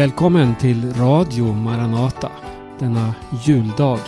Välkommen till Radio Maranata denna juldag.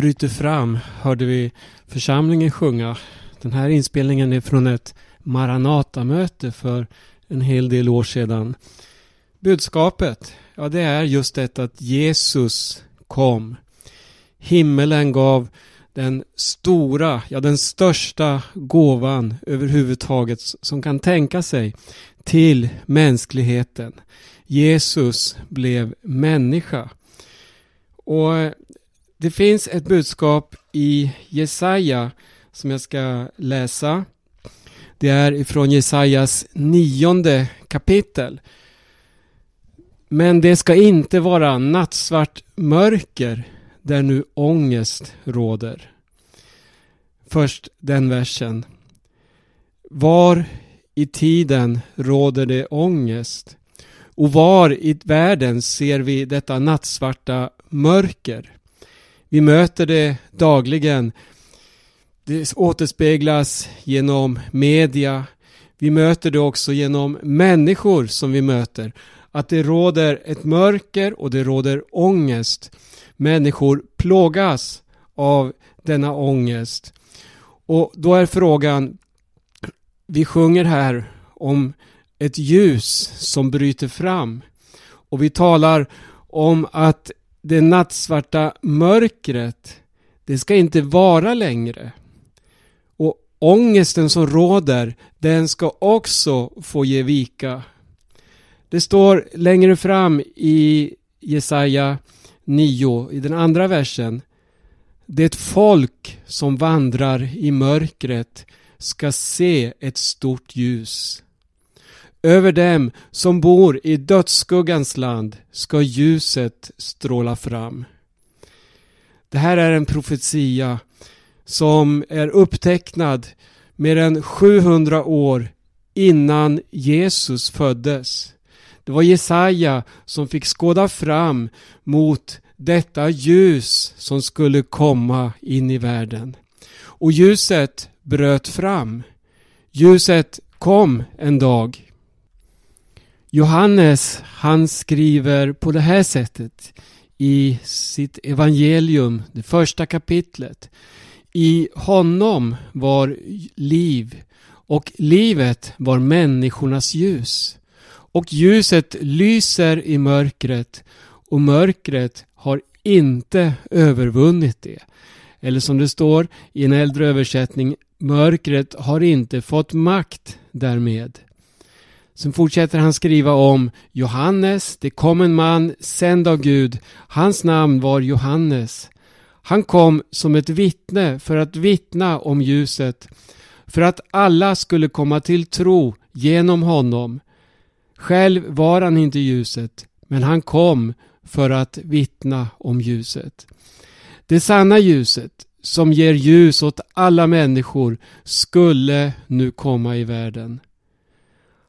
Bryter fram hörde vi församlingen sjunga. Den här inspelningen är från ett Maranata-möte för en hel del år sedan. Budskapet, ja det är just detta att Jesus kom. Himmelen gav den stora, ja den största gåvan överhuvudtaget som kan tänka sig till mänskligheten. Jesus blev människa. Och det finns ett budskap i Jesaja som jag ska läsa. Det är ifrån Jesajas nionde kapitel. Men det ska inte vara nattsvart mörker där nu ångest råder. Först den versen. Var i tiden råder det ångest och var i världen ser vi detta nattsvarta mörker. Vi möter det dagligen. Det återspeglas genom media. Vi möter det också genom människor som vi möter. Att det råder ett mörker och det råder ångest. Människor plågas av denna ångest. Och då är frågan, vi sjunger här om ett ljus som bryter fram. Och vi talar om att det nattsvarta mörkret, det ska inte vara längre. Och ångesten som råder, den ska också få ge vika. Det står längre fram i Jesaja 9, i den andra versen. Det folk som vandrar i mörkret ska se ett stort ljus. Över dem som bor i dödsskuggans land ska ljuset stråla fram. Det här är en profetia som är upptecknad mer än 700 år innan Jesus föddes. Det var Jesaja som fick skåda fram mot detta ljus som skulle komma in i världen. Och ljuset bröt fram. Ljuset kom en dag. Johannes han skriver på det här sättet i sitt evangelium, det första kapitlet. I honom var liv och livet var människornas ljus. Och ljuset lyser i mörkret och mörkret har inte övervunnit det. Eller som det står i en äldre översättning, mörkret har inte fått makt därmed. Sen fortsätter han skriva om Johannes, det kom en man sänd av Gud. Hans namn var Johannes. Han kom som ett vittne för att vittna om ljuset, för att alla skulle komma till tro genom honom. Själv var han inte ljuset, men han kom för att vittna om ljuset. Det sanna ljuset, som ger ljus åt alla människor, skulle nu komma i världen.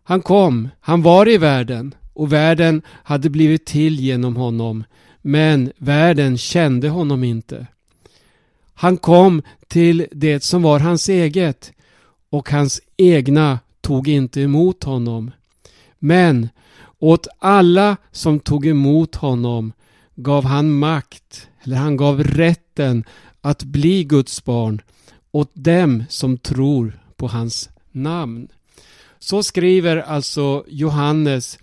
Han kom, han var i världen och världen hade blivit till genom honom. Men världen kände honom inte. Han kom till det som var hans eget och hans egna tog inte emot honom. Men åt alla som tog emot honom gav han makt, eller han gav rätten att bli Guds barn åt dem som tror på hans namn. Så skriver alltså Johannes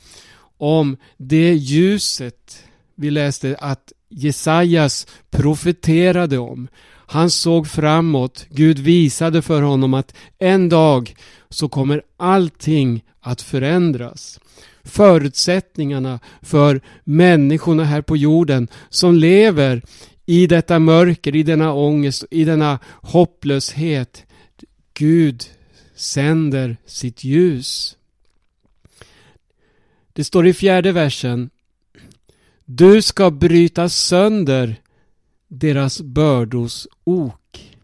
om det ljuset vi läste att Jesajas profeterade om. Han såg framåt. Gud visade för honom att en dag så kommer allting att förändras. Förutsättningarna för människorna här på jorden som lever i detta mörker, i denna ångest, i denna hopplöshet. Gud sänder sitt ljus. Det står i fjärde versen Du ska bryta sönder deras bördos ok,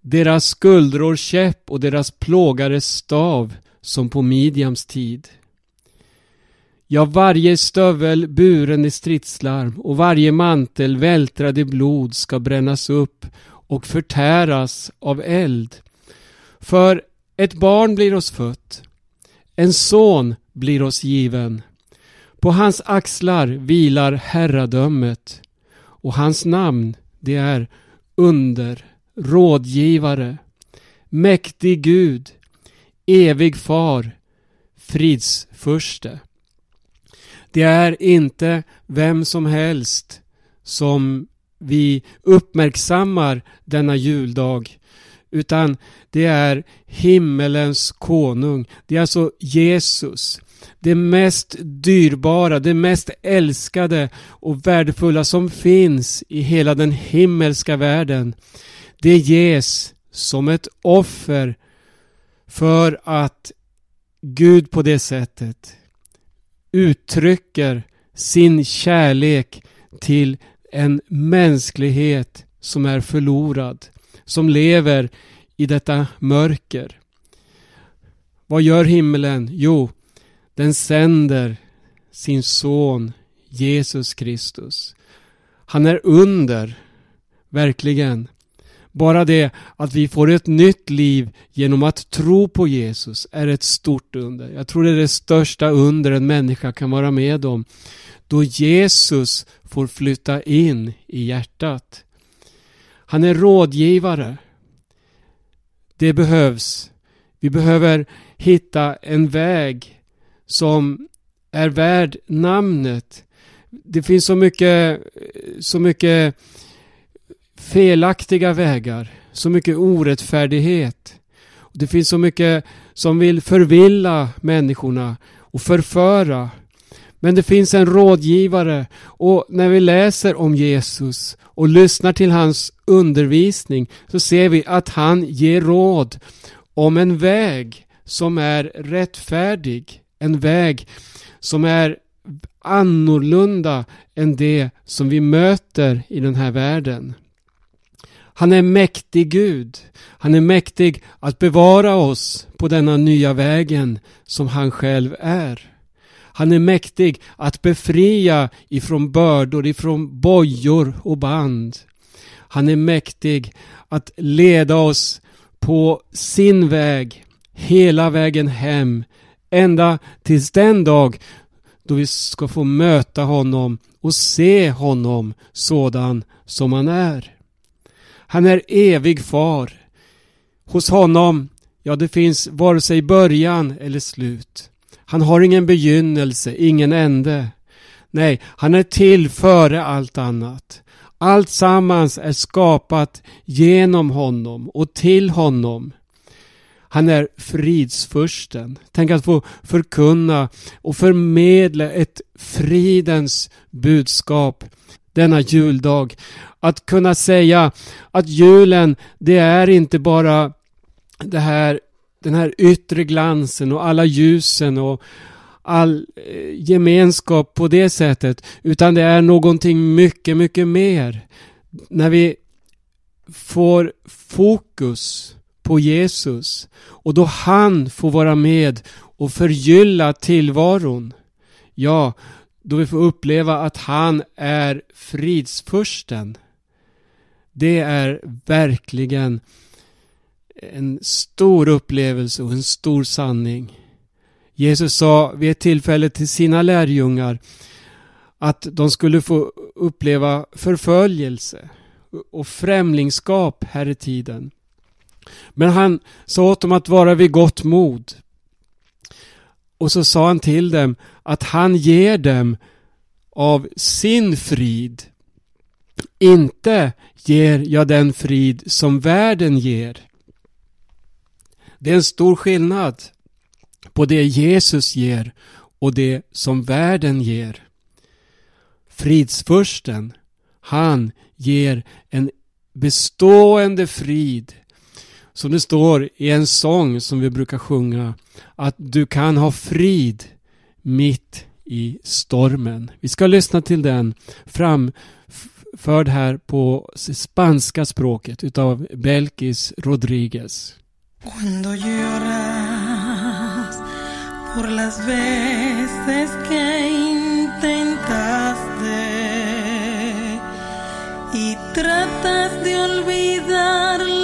deras skuldror käpp och deras plågares stav som på Midjams tid. Ja, varje stövel buren i stridslarm och varje mantel vältrad i blod ska brännas upp och förtäras av eld. För ett barn blir oss fött, en son blir oss given. På hans axlar vilar herradömet och hans namn det är under, rådgivare, mäktig Gud, evig far, fridsförste. Det är inte vem som helst som vi uppmärksammar denna juldag utan det är himmelens konung. Det är alltså Jesus. Det mest dyrbara, det mest älskade och värdefulla som finns i hela den himmelska världen. Det ges som ett offer för att Gud på det sättet uttrycker sin kärlek till en mänsklighet som är förlorad, som lever i detta mörker. Vad gör himlen? Jo, den sänder sin son Jesus Kristus. Han är under, verkligen. Bara det att vi får ett nytt liv genom att tro på Jesus är ett stort under. Jag tror det är det största under en människa kan vara med om. Då Jesus får flytta in i hjärtat. Han är rådgivare. Det behövs. Vi behöver hitta en väg som är värd namnet. Det finns så mycket, så mycket felaktiga vägar, så mycket orättfärdighet. Det finns så mycket som vill förvilla människorna och förföra. Men det finns en rådgivare och när vi läser om Jesus och lyssnar till hans undervisning så ser vi att han ger råd om en väg som är rättfärdig. En väg som är annorlunda än det som vi möter i den här världen. Han är mäktig Gud. Han är mäktig att bevara oss på denna nya vägen som han själv är. Han är mäktig att befria ifrån bördor, ifrån bojor och band. Han är mäktig att leda oss på sin väg hela vägen hem ända tills den dag då vi ska få möta honom och se honom sådan som han är. Han är evig far. Hos honom, ja det finns vare sig början eller slut. Han har ingen begynnelse, ingen ände. Nej, han är till före allt annat. Allt sammans är skapat genom honom och till honom. Han är fridsfursten. Tänk att få förkunna och förmedla ett fridens budskap denna juldag. Att kunna säga att julen, det är inte bara det här, den här yttre glansen och alla ljusen och all eh, gemenskap på det sättet. Utan det är någonting mycket, mycket mer. När vi får fokus på Jesus och då han får vara med och förgylla tillvaron. Ja, då vi får uppleva att han är fridsfursten. Det är verkligen en stor upplevelse och en stor sanning. Jesus sa vid ett tillfälle till sina lärjungar att de skulle få uppleva förföljelse och främlingskap här i tiden. Men han sa åt dem att vara vid gott mod. Och så sa han till dem att han ger dem av sin frid. Inte ger jag den frid som världen ger. Det är en stor skillnad på det Jesus ger och det som världen ger. Fridsfursten, han ger en bestående frid som det står i en sång som vi brukar sjunga. Att du kan ha frid mitt i stormen. Vi ska lyssna till den framförd här på spanska språket utav Belkis Rodriguez. Cuando lloras por las veces que intentaste y tratas de olvidar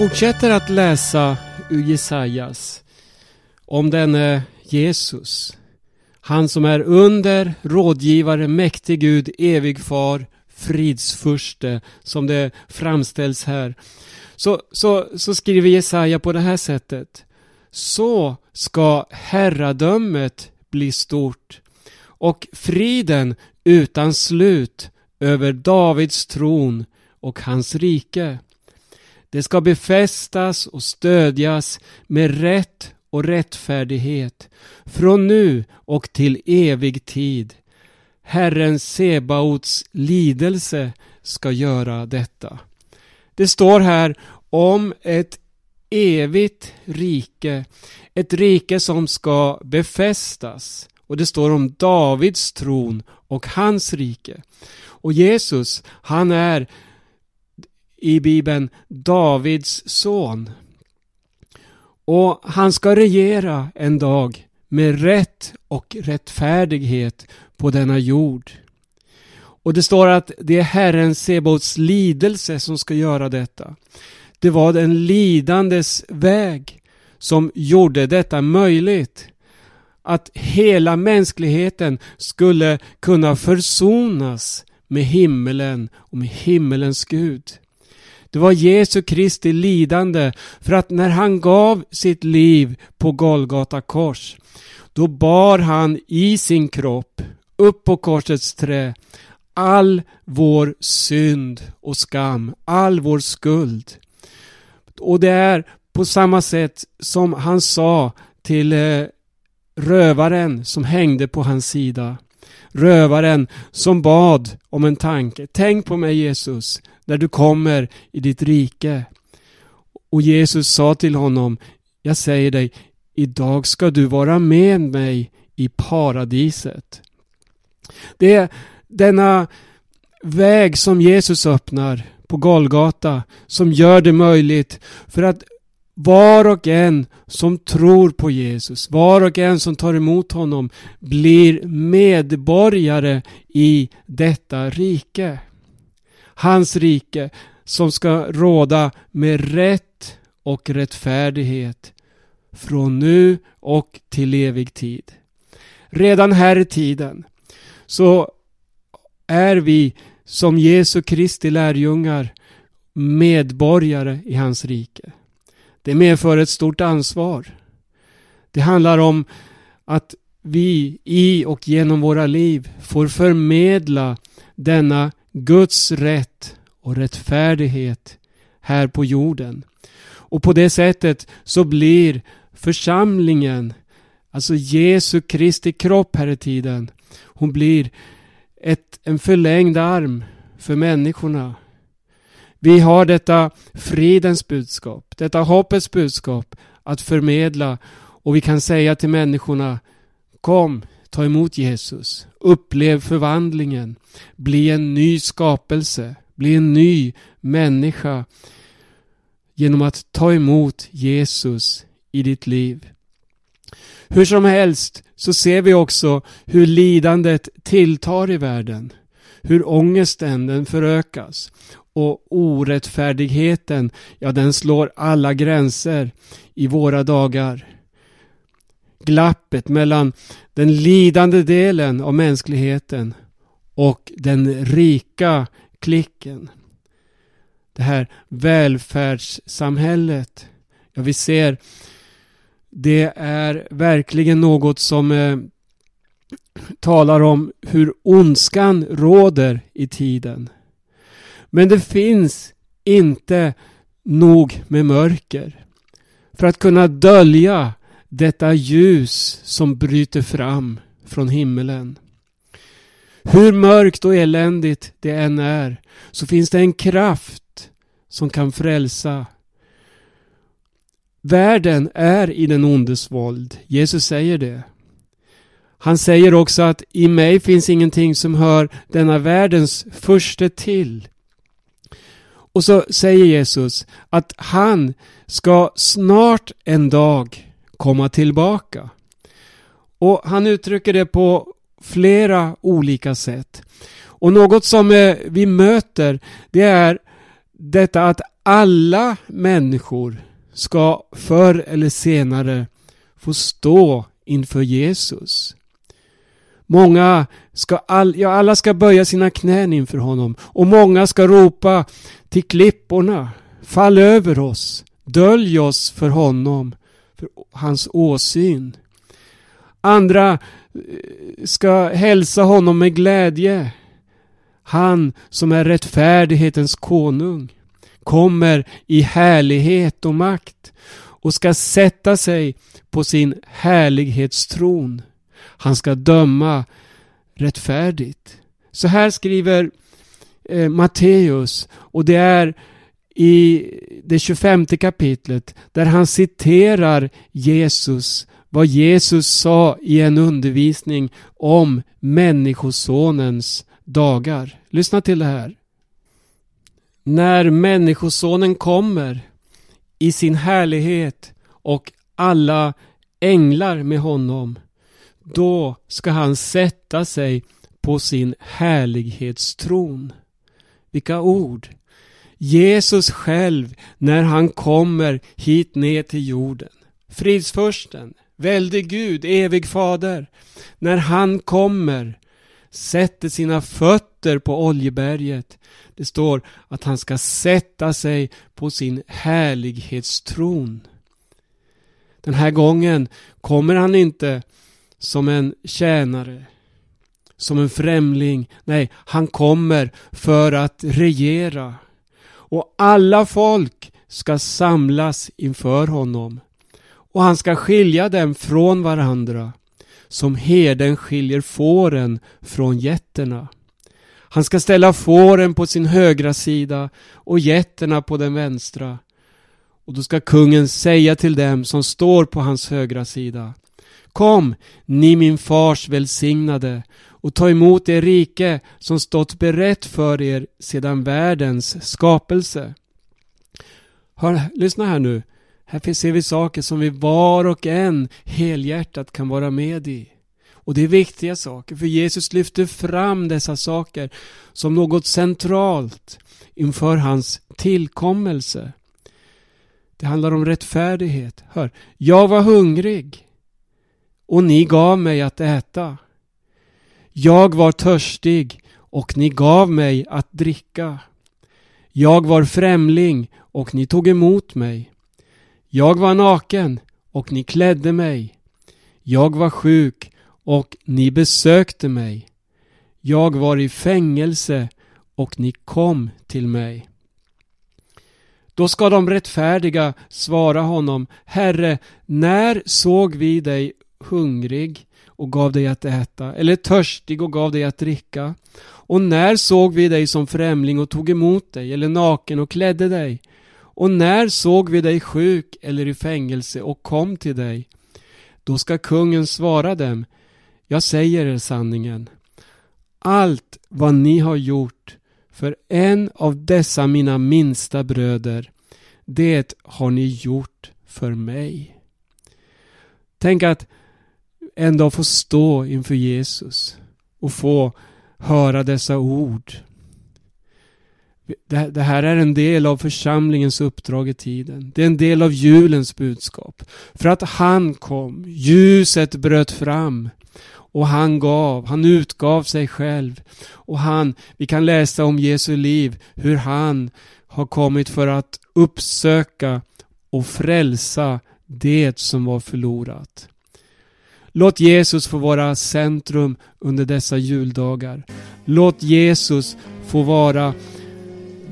fortsätter att läsa ur Jesajas om denne Jesus, han som är under, rådgivare, mäktig Gud, evig far, fridsfurste, som det framställs här, så, så, så skriver Jesaja på det här sättet. Så ska herradömet bli stort och friden utan slut över Davids tron och hans rike. Det ska befästas och stödjas med rätt och rättfärdighet från nu och till evig tid. Herren Sebaots lidelse ska göra detta. Det står här om ett evigt rike, ett rike som ska befästas. Och det står om Davids tron och hans rike. Och Jesus, han är i Bibeln Davids son. Och han ska regera en dag med rätt och rättfärdighet på denna jord. Och det står att det är Herren Sebaots lidelse som ska göra detta. Det var den lidandes väg som gjorde detta möjligt. Att hela mänskligheten skulle kunna försonas med himmelen och med himmelens Gud. Det var Jesu Kristi lidande för att när han gav sitt liv på Golgata kors då bar han i sin kropp upp på korsets trä all vår synd och skam, all vår skuld. Och det är på samma sätt som han sa till eh, rövaren som hängde på hans sida. Rövaren som bad om en tanke. Tänk på mig Jesus när du kommer i ditt rike. Och Jesus sa till honom, jag säger dig, idag ska du vara med mig i paradiset. Det är denna väg som Jesus öppnar på Golgata som gör det möjligt för att var och en som tror på Jesus, var och en som tar emot honom blir medborgare i detta rike. Hans rike som ska råda med rätt och rättfärdighet från nu och till evig tid. Redan här i tiden så är vi som Jesu Kristi lärjungar medborgare i hans rike. Det medför ett stort ansvar. Det handlar om att vi i och genom våra liv får förmedla denna Guds rätt och rättfärdighet här på jorden. Och på det sättet så blir församlingen, alltså Jesu Kristi kropp här i tiden, hon blir ett, en förlängd arm för människorna. Vi har detta fridens budskap, detta hoppets budskap att förmedla och vi kan säga till människorna Kom, ta emot Jesus, upplev förvandlingen, bli en ny skapelse, bli en ny människa genom att ta emot Jesus i ditt liv. Hur som helst så ser vi också hur lidandet tilltar i världen. Hur ångesten den förökas. Och orättfärdigheten, ja den slår alla gränser i våra dagar. Glappet mellan den lidande delen av mänskligheten och den rika klicken. Det här välfärdssamhället. Ja, vi ser det är verkligen något som eh, talar om hur ondskan råder i tiden. Men det finns inte nog med mörker för att kunna dölja detta ljus som bryter fram från himmelen. Hur mörkt och eländigt det än är så finns det en kraft som kan frälsa. Världen är i den ondes våld. Jesus säger det. Han säger också att i mig finns ingenting som hör denna världens första till. Och så säger Jesus att han ska snart en dag komma tillbaka. Och han uttrycker det på flera olika sätt. Och något som eh, vi möter det är detta att alla människor ska förr eller senare få stå inför Jesus. Många ska, all, ja, alla ska böja sina knän inför honom och många ska ropa till klipporna. Fall över oss, dölj oss för honom, för hans åsyn. Andra eh, ska hälsa honom med glädje. Han som är rättfärdighetens konung kommer i härlighet och makt och ska sätta sig på sin härlighetstron. Han ska döma rättfärdigt. Så här skriver eh, Matteus och det är i det 25 kapitlet där han citerar Jesus vad Jesus sa i en undervisning om Människosonens dagar. Lyssna till det här. När Människosonen kommer i sin härlighet och alla änglar med honom då ska han sätta sig på sin härlighetstron. Vilka ord! Jesus själv när han kommer hit ner till jorden. Fridsförsten, väldig Gud, evig fader. När han kommer sätter sina fötter på Oljeberget. Det står att han ska sätta sig på sin härlighetstron. Den här gången kommer han inte som en tjänare, som en främling. Nej, han kommer för att regera. Och alla folk ska samlas inför honom. Och han ska skilja dem från varandra som herden skiljer fåren från getterna. Han ska ställa fåren på sin högra sida och getterna på den vänstra. Och då ska kungen säga till dem som står på hans högra sida. Kom, ni min fars välsignade och ta emot det rike som stått berett för er sedan världens skapelse. Hör, lyssna här nu. Här ser vi saker som vi var och en helhjärtat kan vara med i. Och det är viktiga saker, för Jesus lyfter fram dessa saker som något centralt inför hans tillkommelse. Det handlar om rättfärdighet. Hör, jag var hungrig och ni gav mig att äta. Jag var törstig och ni gav mig att dricka. Jag var främling och ni tog emot mig. Jag var naken och ni klädde mig. Jag var sjuk och ni besökte mig. Jag var i fängelse och ni kom till mig. Då ska de rättfärdiga svara honom Herre, när såg vi dig hungrig och gav dig att äta eller törstig och gav dig att dricka? Och när såg vi dig som främling och tog emot dig eller naken och klädde dig? Och när såg vi dig sjuk eller i fängelse och kom till dig? Då ska kungen svara dem Jag säger er sanningen. Allt vad ni har gjort för en av dessa mina minsta bröder, det har ni gjort för mig. Tänk att en dag få stå inför Jesus och få höra dessa ord. Det, här är en del av församlingens uppdrag i tiden. Det är en del av julens budskap. För att han kom, ljuset bröt fram och han gav, han utgav sig själv. Och han, vi kan läsa om Jesu liv, hur han har kommit för att uppsöka och frälsa det som var förlorat. Låt Jesus få vara centrum under dessa juldagar. Låt Jesus få vara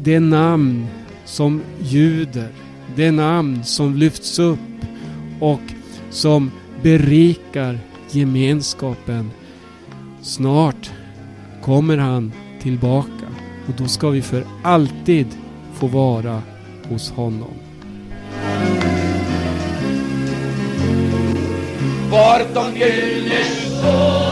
det namn som ljuder, det namn som lyfts upp och som berikar gemenskapen. Snart kommer han tillbaka och då ska vi för alltid få vara hos honom. Vart de Du lyssnar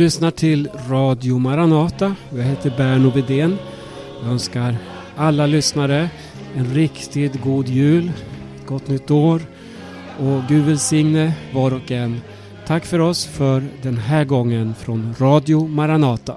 lyssnar till Radio Maranata. Jag heter Berno Vedén. Jag önskar alla lyssnare en riktigt god jul, ett gott nytt år och Gud välsigne var och en. Tack för oss för den här gången från Radio Maranata.